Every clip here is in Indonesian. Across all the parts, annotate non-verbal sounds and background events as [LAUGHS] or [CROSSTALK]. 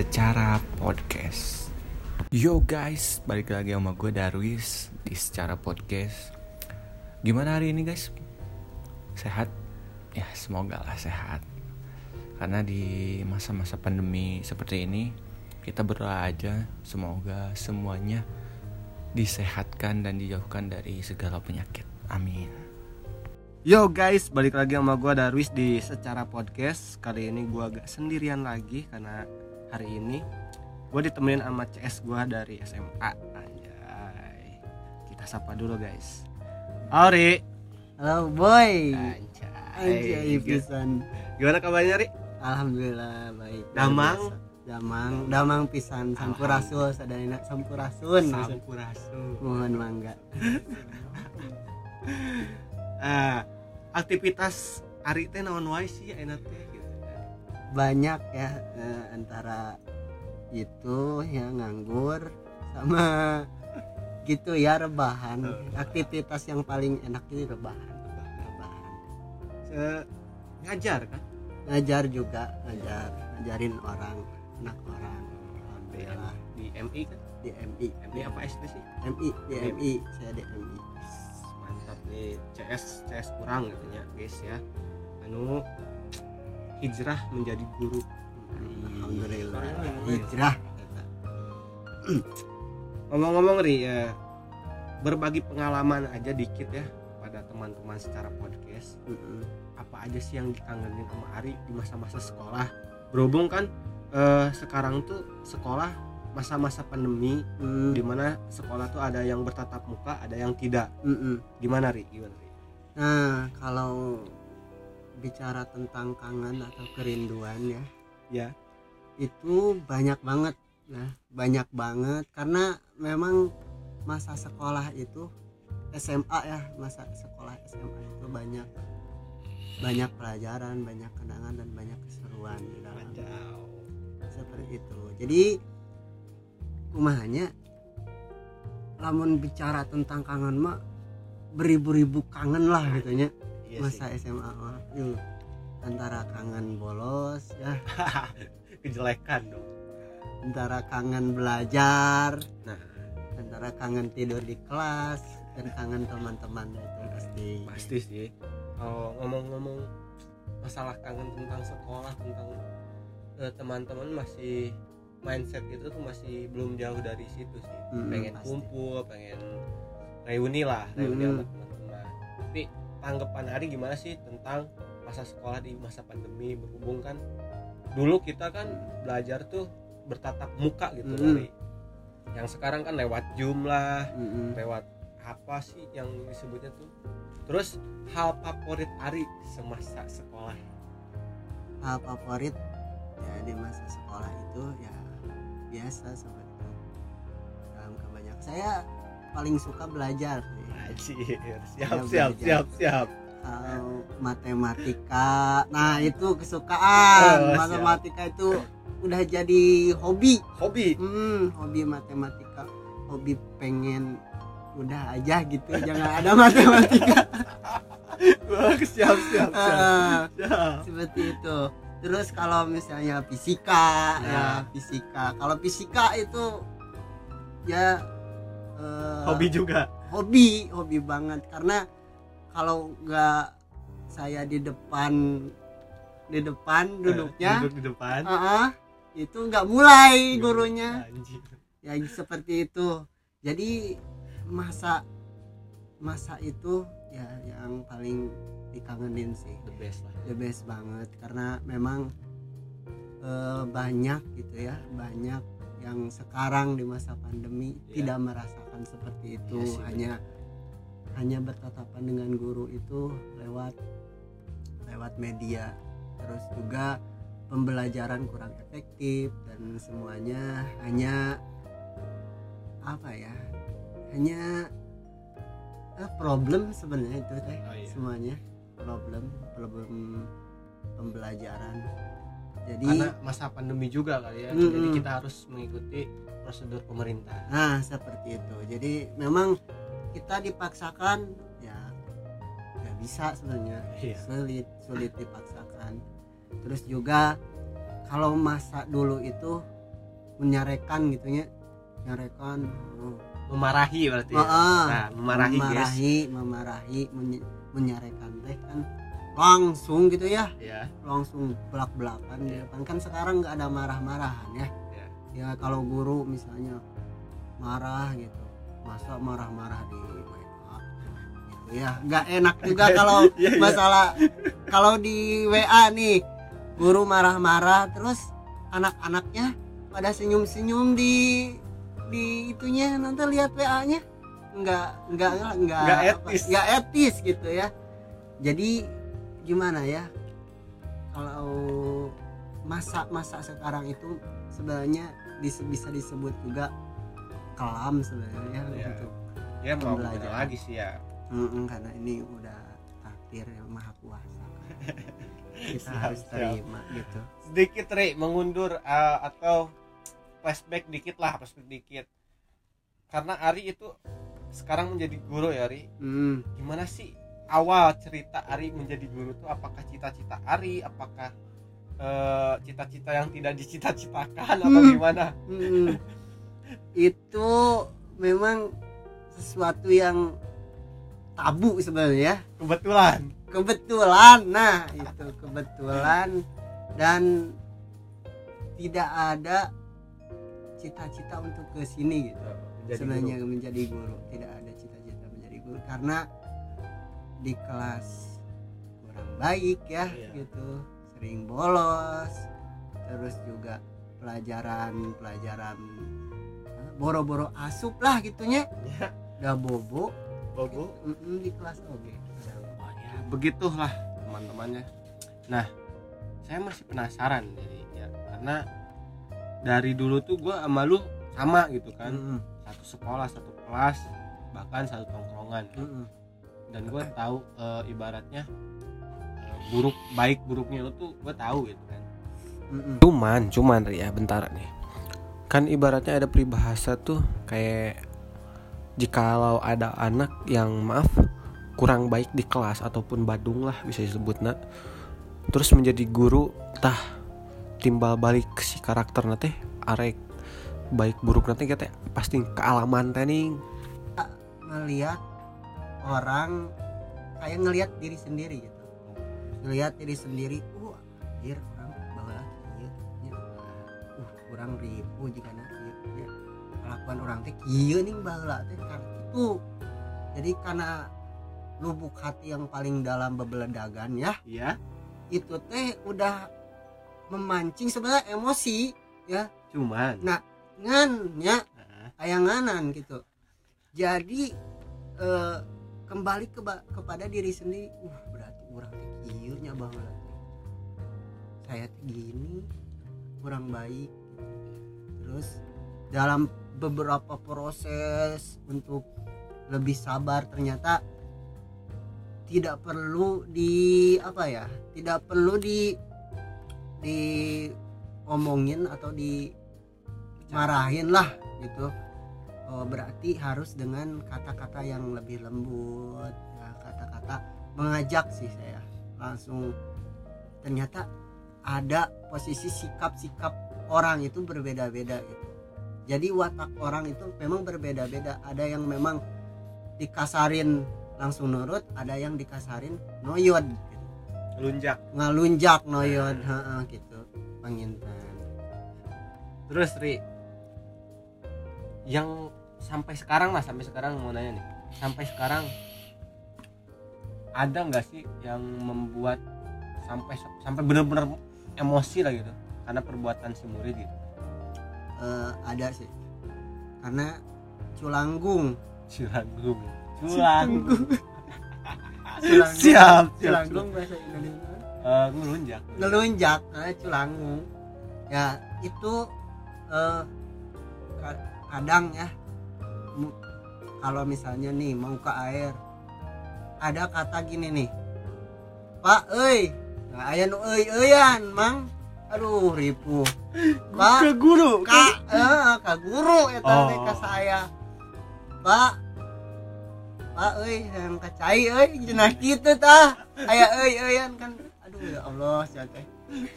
Secara Podcast. Yo guys, balik lagi sama gue Darwis di Secara Podcast. Gimana hari ini guys? Sehat? Ya semoga lah sehat. Karena di masa-masa pandemi seperti ini, kita berdoa aja semoga semuanya disehatkan dan dijauhkan dari segala penyakit. Amin. Yo guys, balik lagi sama gue Darwis di Secara Podcast Kali ini gue agak sendirian lagi karena hari ini gue ditemenin sama CS gue dari SMA Anjay Kita sapa dulu guys Auri Halo boy. Anjay, Anjay pisan. Gimana kabarnya Ri? Alhamdulillah baik. Damang? Damang, damang pisan sampurasul sadayana sampurasun. Sampurasun Mohon mangga. Ah, [LAUGHS] Aktivitas Ari teh naon wae sih enak teh. Banyak ya eh, antara itu ya nganggur sama [LAUGHS] gitu ya rebahan. Aktivitas yang paling enak ini rebahan. Rebahan. Se- Ngajar kan? Ngajar juga, ngajar, ngajarin orang, anak orang. Alhamdulillah Di MI kan? di MI. MI apa SD sih? MI, di MI, saya di MI. mantap nih CS CS kurang katanya guys ya anu hijrah menjadi guru. Alhamdulillah. Iya. hijrah. Ngomong-ngomong ri ya berbagi pengalaman aja dikit ya pada teman-teman secara podcast. Apa aja sih yang dikangenin sama Ari di masa-masa sekolah? Berhubung kan eh, sekarang tuh sekolah masa-masa pandemi Mm, di mana sekolah tuh ada yang bertatap muka ada yang tidak. Mm-mm. gimana ri? Gimana ri? Nah kalau bicara tentang kangen atau kerinduan ya. Ya. Itu banyak banget nah banyak banget. Karena memang masa sekolah itu SMA ya masa sekolah SMA itu banyak banyak pelajaran banyak kenangan dan banyak keseruan di dalam seperti itu. Jadi kumahanya lamun bicara tentang kangen mah beribu-ribu kangen lah gitunya Iya masa SMA mah. Yuh, antara kangen bolos ya. [LAUGHS] Kejelekan dong. Antara kangen belajar nah. antara kangen tidur di kelas dan kangen teman-teman itu pasti. pasti sih. Kalau ngomong-ngomong masalah kangen tentang sekolah tentang eh, teman-teman masih mindset itu tuh masih belum jauh dari situ sih. Mm-mm, pengen pasti. kumpul pengen reuni lah reuni Mm-mm. sama teman-teman. Tapi tanggapan Ari gimana sih tentang masa sekolah di masa pandemi berhubung kan dulu kita kan belajar tuh bertatap muka gitu Mm-mm. Ari yang sekarang kan lewat Zoom lah Mm-mm. lewat apa sih yang disebutnya tuh terus hal favorit Ari semasa sekolah hal favorit ya di masa sekolah itu ya biasa seperti dalam kebanyakan saya paling suka belajar. Sih. Anjir, siap Ya, siap siap siap. Kalau matematika nah itu kesukaan. Oh, siap. matematika itu udah jadi hobi. Hobi? Hmm, hobi matematika. Hobi pengen udah aja gitu jangan [LAUGHS] ada matematika. Siap siap siap, Ah, siap. seperti itu. Terus kalau misalnya fisika ya Nah. fisika. Kalau fisika itu ya eh, hobi juga? Hobi hobi banget. Karena kalau nggak saya di depan di depan duduknya duduk di depan. ah, ah, itu nggak mulai gurunya. Anjir. ya seperti itu. Jadi masa masa itu ya yang paling dikangenin sih. The best lah. The best banget. Karena memang eh, banyak gitu ya banyak yang sekarang di masa pandemi Iya. tidak merasakan seperti itu Iya sih, hanya hanya bertatapan dengan guru itu lewat lewat media terus juga pembelajaran kurang efektif dan semuanya hanya apa ya hanya eh, problem sebenarnya itu teh Oh, iya. semuanya problem problem pembelajaran jadi karena masa pandemi juga kali ya Mm-mm. jadi kita harus mengikuti prosedur pemerintah Nah, seperti itu. Jadi memang kita dipaksakan ya nggak bisa sebenarnya. Iya. Sulit, sulit dipaksakan. Terus juga kalau masa dulu itu menyarekan gitu ya. Menyarekan oh, memarahi berarti ya. ah, nah memarahi, guys memarahi, memarahi, menye- menyarekan teh kan langsung gitu ya. ya Langsung belak-belakan di Iya. depan. Kan sekarang nggak ada marah-marahan ya. Ya kalau guru misalnya marah gitu. Masa marah-marah di WA gitu ya nggak enak juga [LAUGHS] kalau Iya, iya. masalah kalau di WA nih guru marah-marah terus anak-anaknya pada senyum-senyum di di itunya nanti lihat WA-nya nggak nggak nggak Nggak etis. nggak etis gitu ya. Jadi gimana ya? Kalau masa-masa sekarang itu sebenarnya dis- bisa disebut juga kelam sebenarnya Iya. untuk ya mau Pembelajaran. lagi sih ya. Mm-mm, karena ini udah takdir yang maha kuasa. [LAUGHS] Kita Siap, harus siap. terima gitu. Sedikit Ri mengundur eh, atau flashback dikit lah flashback dikit. Karena Ari itu sekarang menjadi guru ya Ari. Mm, gimana sih awal cerita Ari menjadi guru tuh? Apakah cita-cita Ari? Apakah eh, cita-cita yang tidak dicita-citakan [LAUGHS] atau Hmm. gimana mm. itu memang sesuatu yang tabu sebenarnya ya kebetulan kebetulan nah itu kebetulan dan tidak ada cita-cita untuk ke sini gitu menjadi sebenarnya guru. menjadi guru tidak ada cita-cita menjadi guru karena di kelas kurang baik ya Iya. gitu sering bolos terus juga pelajaran pelajaran eh, boro-boro asup lah gitunya Ya. udah bobo Bobo di kelas oke Oh ya, begitulah teman-temannya. Nah, saya masih penasaran jadi ya karena dari dulu tuh gue sama lu sama gitu kan, Mm-mm, satu sekolah, satu kelas, bahkan satu tongkrongan. mm-mm. Dan gue tahu eh, ibaratnya buruk baik buruknya lu tuh gue tahu gitu kan. Mm-mm. Cuman, cuman ya bentar nih. Kan ibaratnya ada peribahasa tuh kayak jikalau ada anak yang maaf kurang baik di kelas ataupun badung lah bisa disebut nak terus menjadi guru tah timbal balik si karakter nate arek baik buruk nanti kita pasti kealaman teh nih ngelihat orang kayak ngelihat diri sendiri gitu ngelihat diri sendiri uh anjir orang baheula kieu nya uh kurang ribu jika na ieu nya. kelakuan orang teh kieu nih baheula teh kan itu. Jadi karena lubuk hati yang paling dalam bebeledagan ya iya. itu teh udah memancing sebenarnya emosi cuman. Ngan ya Nah, ayanganan gitu. Jadi eh, kembali ke kepada diri sendiri uh berarti orang teh kieu nya baheula teh. saya gini kurang baik. Terus dalam beberapa proses untuk lebih sabar ternyata tidak perlu di apa ya tidak perlu di di omongin atau di marahin lah gitu. Oh, berarti harus dengan kata-kata yang lebih lembut. Ya, kata-kata mengajak sih saya langsung. Ternyata ada posisi sikap-sikap orang itu berbeda-beda gitu. Jadi watak orang itu memang berbeda-beda. Ada yang memang dikasarin langsung nurut ada yang dikasarin noyod gitu. lunjak ngalunjak noyod heeh, gitu. Pengintan. Terus Ri yang sampai sekarang lah sampai sekarang mau nanya nih. Sampai sekarang ada nggak sih yang membuat sampai sampai benar-benar emosi lah gitu? Karena perbuatan si murid gitu. Eh, ada sih. Karena culanggung. Cilanggung Cilanggung Culanggung. siap siap. Culanggung bahasa Indonesia. Eh, ngelunjak. Ngelunjak eh, culanggung. Ya itu eh, ka- kadang ya kalau misalnya nih mau ke air ada kata gini nih. Pak euy. Nah, aya nu euy-euyan mang. Aduh ripuh pak ke guru ka eh, ka guru eta Oh. teh ka saya. Pak. Pak euy yang kacai euy cenah kitu tah. Aya euy-euyan kan. Aduh ya Allah sia teh.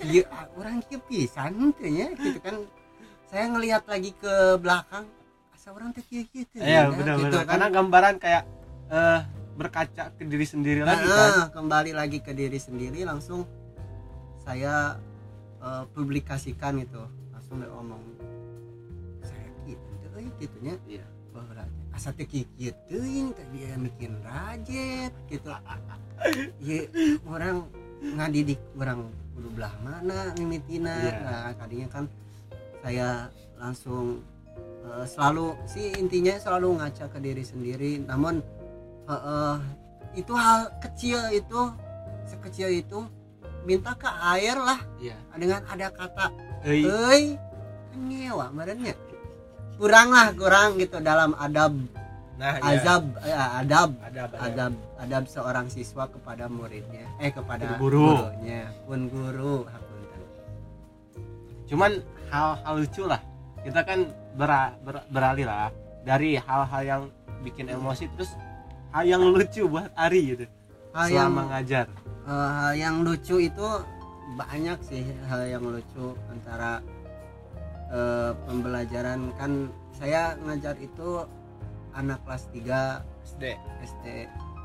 Ieu ah, urang kieu pisan teh nya gitu kan. Saya ngelihat lagi ke belakang asa orang teh kieu kieu teh iya ya, benar gitu benar. karena gambaran kayak eh berkaca ke diri sendiri lagi kan? Nah, kembali lagi ke diri sendiri langsung saya eh, publikasikan itu langsung dia ngomong saya gitu euy gitunya Iya. bahwa asa teh kieu teuing dia bikin rajet gitu. [LAUGHS] Ya orang ngadidik orang kudu belah mana mimitina Iya. nah tadinya kan saya langsung eh, selalu sih intinya selalu ngaca ke diri sendiri namun eh, eh, itu hal kecil itu sekecil itu minta ke air lah. Iya. Dengan ada kata kan nyewa merenya kurang lah kurang gitu dalam adab. Nah iya. azab eh, adab. Ada ada adab adab seorang siswa kepada muridnya. Eh kepada Guru. gurunya. Pun guru hapunten. cuman hal-hal lucu lah. Kita kan bera- ber- beralih lah dari hal-hal yang bikin emosi terus yang lucu buat Ari gitu. Hal yang selama ngajar. eh, hal yang lucu itu banyak sih hal yang lucu antara eh, pembelajaran. Kan saya ngajar itu anak kelas 3 SD SD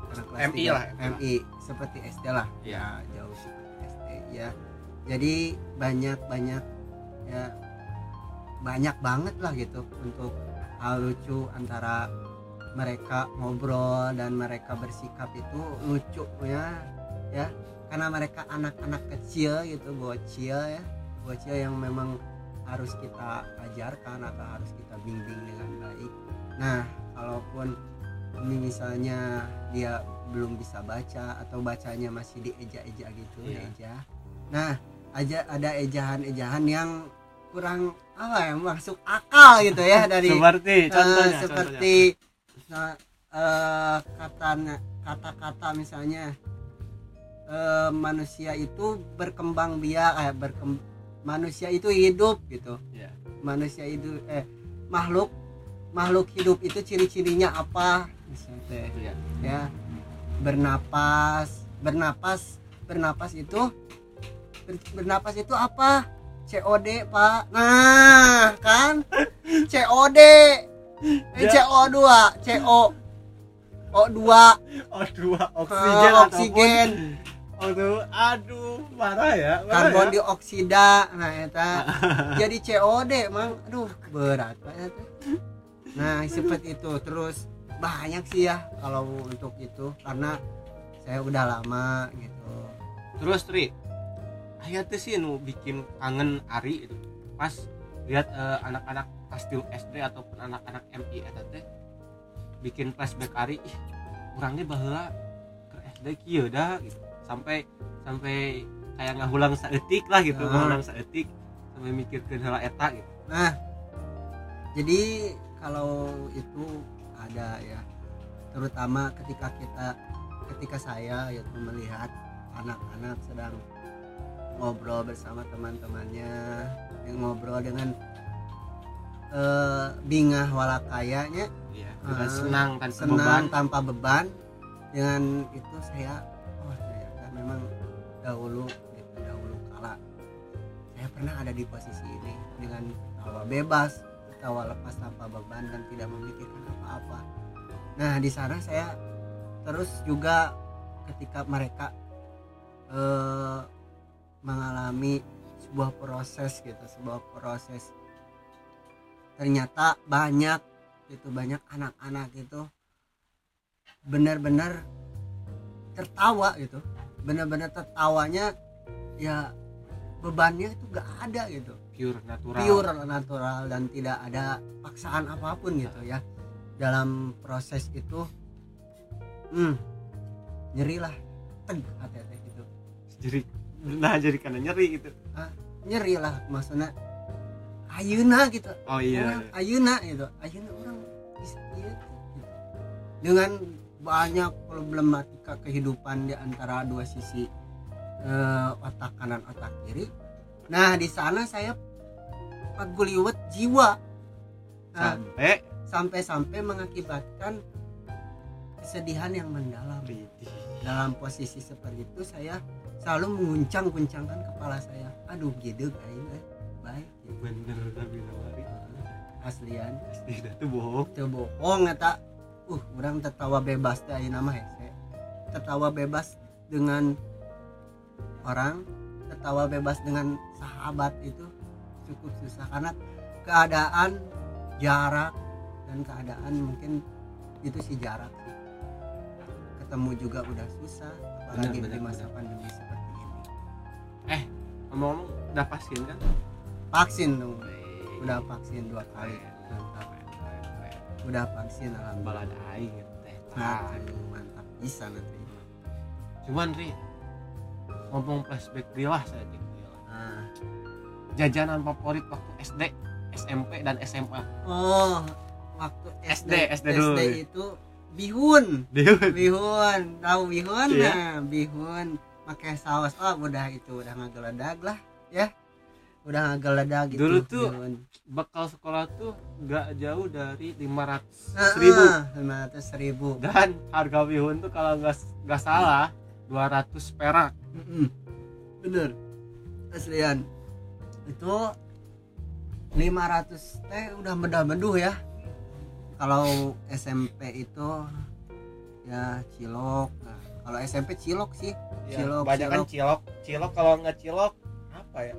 anak kelas MI 3. lah, MI seperti SD lah. Iya. ya jauh seperti SD ya. Jadi banyak banyak ya. Banyak banget lah gitu untuk hal lucu antara mereka ngobrol dan mereka bersikap itu lucu ya ya. Karena mereka anak-anak kecil gitu bocil ya. Bocil yang memang harus kita ajarkan atau harus kita bimbing dengan baik. Nah kalaupun ini misalnya dia belum bisa baca atau bacanya masih dieja-eja gitu Iya. eja. Nah aja ada ejahan-ejahan yang kurang apa ya masuk akal gitu ya dari seperti Eh, contohnya seperti nah, eh, kata kata-kata misalnya eh, manusia itu berkembang biak eh, berkem manusia itu hidup gitu Iya. manusia itu eh makhluk makhluk hidup itu ciri-cirinya apa misalnya. Iya. ya bernapas bernapas bernapas itu ber- bernapas itu apa COD pak nah kan COD eh, Ya. CO2 CO O2 oh dua. Eh, oksigen oksigen. Ataupun aduh aduh marah ya marah karbon ya. dioksida. Nah eta [LAUGHS] jadi COD mang. Aduh berat Pak, eta. nah seperti itu. Terus banyak sih ya kalau untuk itu. Karena saya udah lama gitu. Terus Tri. Tuh sih nu bikin kangen Ari itu. Pas lihat eh, anak-anak kelas 3 SD ataupun anak-anak MI eta teh bikin flashback Ari ih kurangnya bahwa ke SD kieu dah gitu sampai sampai kayak ngahulang saeutik lah gitu Ah. ngahulang saeutik sampai mikirkeun heula eta gitu Nah, jadi kalau itu ada ya, terutama ketika kita, ketika saya yaitu melihat anak-anak sedang ngobrol bersama teman-temannya, yang ngobrol dengan eh, bingah walakayanya, iya dengan Ah, senang tanpa senang beban. tanpa beban, dengan itu saya, oh ternyata memang dahulu, gitu, dahulu kala saya pernah ada di posisi ini dengan tertawa bebas, tertawa lepas tanpa beban dan tidak memikirkan apa-apa. Nah di sana saya terus juga ketika mereka eh, mengalami sebuah proses gitu, sebuah proses ternyata banyak itu banyak anak-anak itu benar-benar tertawa gitu, benar-benar tertawanya ya bebannya itu gak ada gitu. Pure natural. Pure natural dan tidak ada paksaan apa pun gitu ya. Dalam proses itu hmm nyeri lah. Teg hati-hati gitu. Jadi nah jadi karena nyeri gitu. Nyeri lah maksudnya ayuna gitu. Oh iya. Orang ayuna gitu. Ayuna orang bisa gitu, gitu. dengan banyak problematika kehidupan di antara dua sisi eh, otak kanan otak kiri. Nah di sana saya paguliwet jiwa. Nah, sampai? sampai-sampai mengakibatkan kesedihan yang mendalam. Dalam posisi seperti itu saya selalu menguncang-guncangkan kepala saya. Aduh gitu kayaknya baik gitu. bener tapi nawari aslian. Tidak tuh bohong. Itu bohong eta. Uh orang tertawa bebas teh nama hese. Tertawa bebas dengan orang tertawa bebas dengan sahabat itu cukup susah karena keadaan jarak dan keadaan mungkin itu sih jarak sih. Ketemu juga udah susah apalagi Benar, di masa benar. pandemi seperti ini. Ngomong-ngomong udah vaksin kan vaksin dong udah vaksin dua kali mantap udah vaksin alhamdulillah balada gitu teh mantap bisa nanti cuman ri ngomong flashback lah saya nah. jajanan favorit waktu SD SMP dan SMA Oh, waktu SD SD, SD dulu. itu bihun, dia bihun, tahu bihun? Iya. Nah, bihun pakai saus. Oh, udah itu udah ngageledag lah, ya. Udah ngageledag gitu. Dulu tuh bihun. bekal sekolah tuh nggak jauh dari 500 Ah, ribu ah, 500 ribu. dan harga bihun tuh kalau nggak nggak salah 200 perak Mm-mm. Bener. Aslian. Itu 500 teh udah medah-meduh ya. Kalau SMP itu ya cilok. Nah, kalau SMP cilok sih. Cilok, kebanyakan cilok. cilok cilok kalau nggak cilok apa ya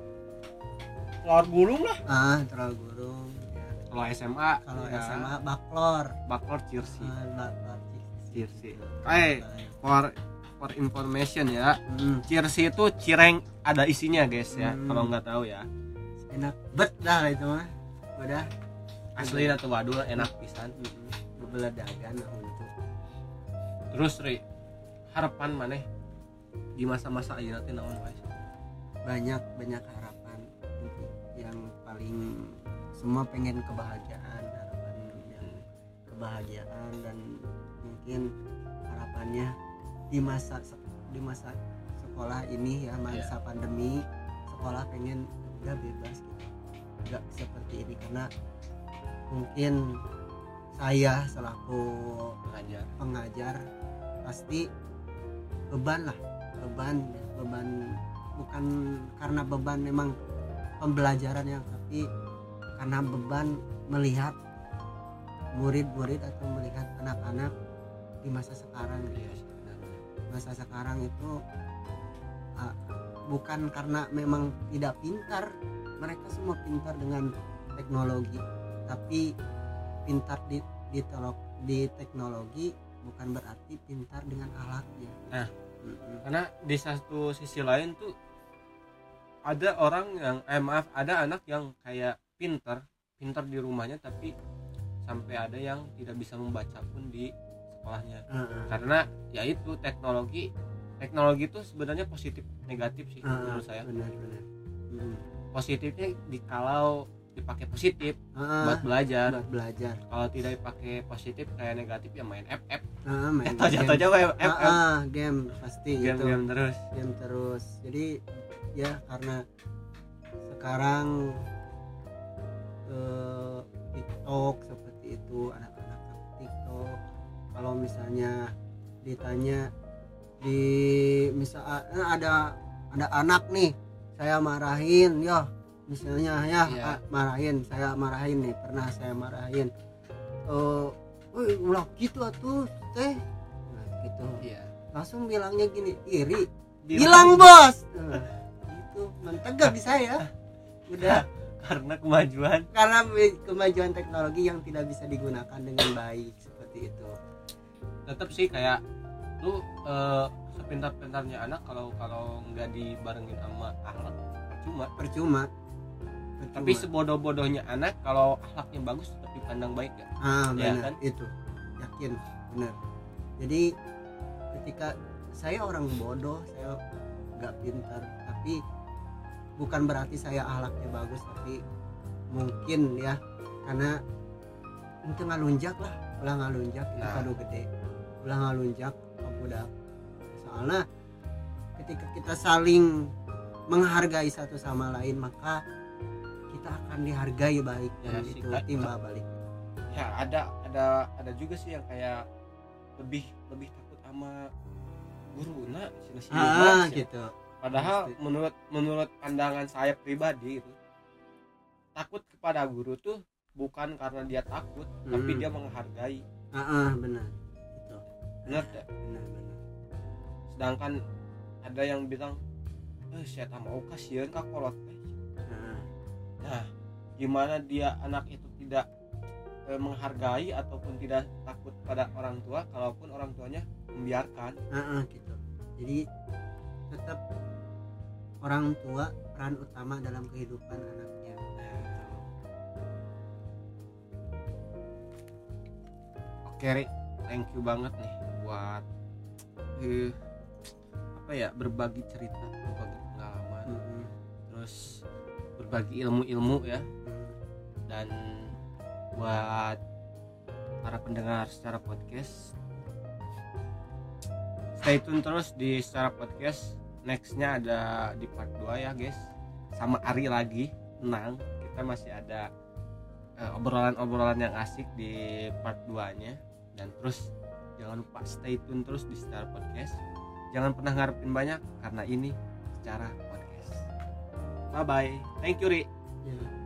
telur gulung lah. Ah, terlalu gurung. Ya. kalau SMA Kalau ya, SMA baklor. baklor cirsi Ah, baklor Cirsi. Eh, for for information ya. Hmm, cirsi itu cireng ada isinya guys ya. Hmm. kalau nggak tahu ya. Enak bet dah itu mah. Udah. Asli atau wadul enak pisan. Bebeledagan lah untuk. Terus Ri harapan mana di masa-masa ayeuna teh naon wae banyak banyak harapan paling semua pengen kebahagiaan harapan yang kebahagiaan dan mungkin harapannya di masa di masa sekolah ini ya masa pandemi sekolah pengen udah bebas gitu. Nggak seperti ini karena mungkin saya selaku pengajar. pengajar pasti beban lah beban beban bukan karena beban memang pembelajaran yang tapi karena beban melihat murid-murid atau melihat anak-anak di masa sekarang gitu ya. masa sekarang itu ah, bukan karena memang tidak pintar mereka semua pintar dengan teknologi tapi pintar di di, di teknologi bukan berarti pintar dengan alatnya Nah. Mm-mm. karena di satu sisi lain tuh ada orang yang eh maaf ada anak yang kayak pinter pinter di rumahnya tapi sampai ada yang tidak bisa membaca pun di sekolahnya. Heeh. karena ya itu teknologi teknologi itu sebenarnya positif negatif sih Heeh, menurut saya. benar benar. Mm. positifnya di kalau dipakai positif Heeh, buat belajar. buat belajar. Kalau tidak dipakai positif kayak negatif ya main FF Heeh, main [LAUGHS] jatuh jatuh FF Heeh, game pasti game itu game terus. Game terus. Jadi ya karena sekarang eh, TikTok seperti itu anak-anak TikTok kalau misalnya ditanya di misal eh, ada ada anak nih saya marahin ya misalnya ya Iya. ah, marahin saya marahin nih pernah saya marahin. Eh "Woi, ulah gitu atuh teh. Nah, gitu. Iya. Langsung bilangnya gini iri. Di- hilang bos [LAUGHS] itu mentegak di saya. Udah. [LAUGHS] Karena kemajuan. Karena kemajuan teknologi yang tidak bisa digunakan dengan baik seperti itu. Tetap sih kayak lu eh, sepintar-pintarnya anak kalau kalau nggak dibarengin sama akhlak percuma. Percuma, tapi sebodoh-bodohnya anak kalau akhlaknya bagus tetap dipandang baik ya? Ah ya benar. kan? itu. Yakin. Benar. Jadi ketika saya orang bodoh saya nggak pintar. Tapi bukan berarti saya ahlaknya bagus tapi mungkin ya. Karena mungkin ngalunjak lah. Ulah ngalunjak itu Nah. kado gede. Ulah ngalunjak budak. Soalnya ketika kita saling menghargai satu sama lain maka kita akan dihargai baik Ya, dan sih, itu Kak. timba balik. Ya ada ada ada juga sih yang kayak lebih lebih takut sama guru. Nah sini ah gitu padahal Pasti. menurut menurut pandangan saya pribadi itu takut kepada guru tuh bukan karena dia takut tapi Hmm. dia menghargai. Ah ah, benar. Itu. Benar benar benar. Sedangkan ada yang bilang eh saya tak mau kasihan kak kolot. Teh." Ah, nah gimana dia anak itu tidak eh, menghargai ataupun tidak takut pada orang tua kalaupun orang tuanya membiarkan? Ah, ah, gitu. Jadi tetap orang tua peran utama dalam kehidupan anaknya Oke Ri, thank you banget nih buat eh, apa ya berbagi cerita, berbagi pengalaman, Mm-mm. terus berbagi ilmu-ilmu ya Mm. dan buat para pendengar secara podcast stay tune terus di secara podcast nextnya ada di part 2 ya guys. Sama Ari lagi tenang kita masih ada eh, obrolan-obrolan yang asik di part 2 nya dan terus jangan lupa stay tune terus di secara podcast. Jangan pernah ngarepin banyak karena ini secara podcast. Bye bye thank you Ri. Ya.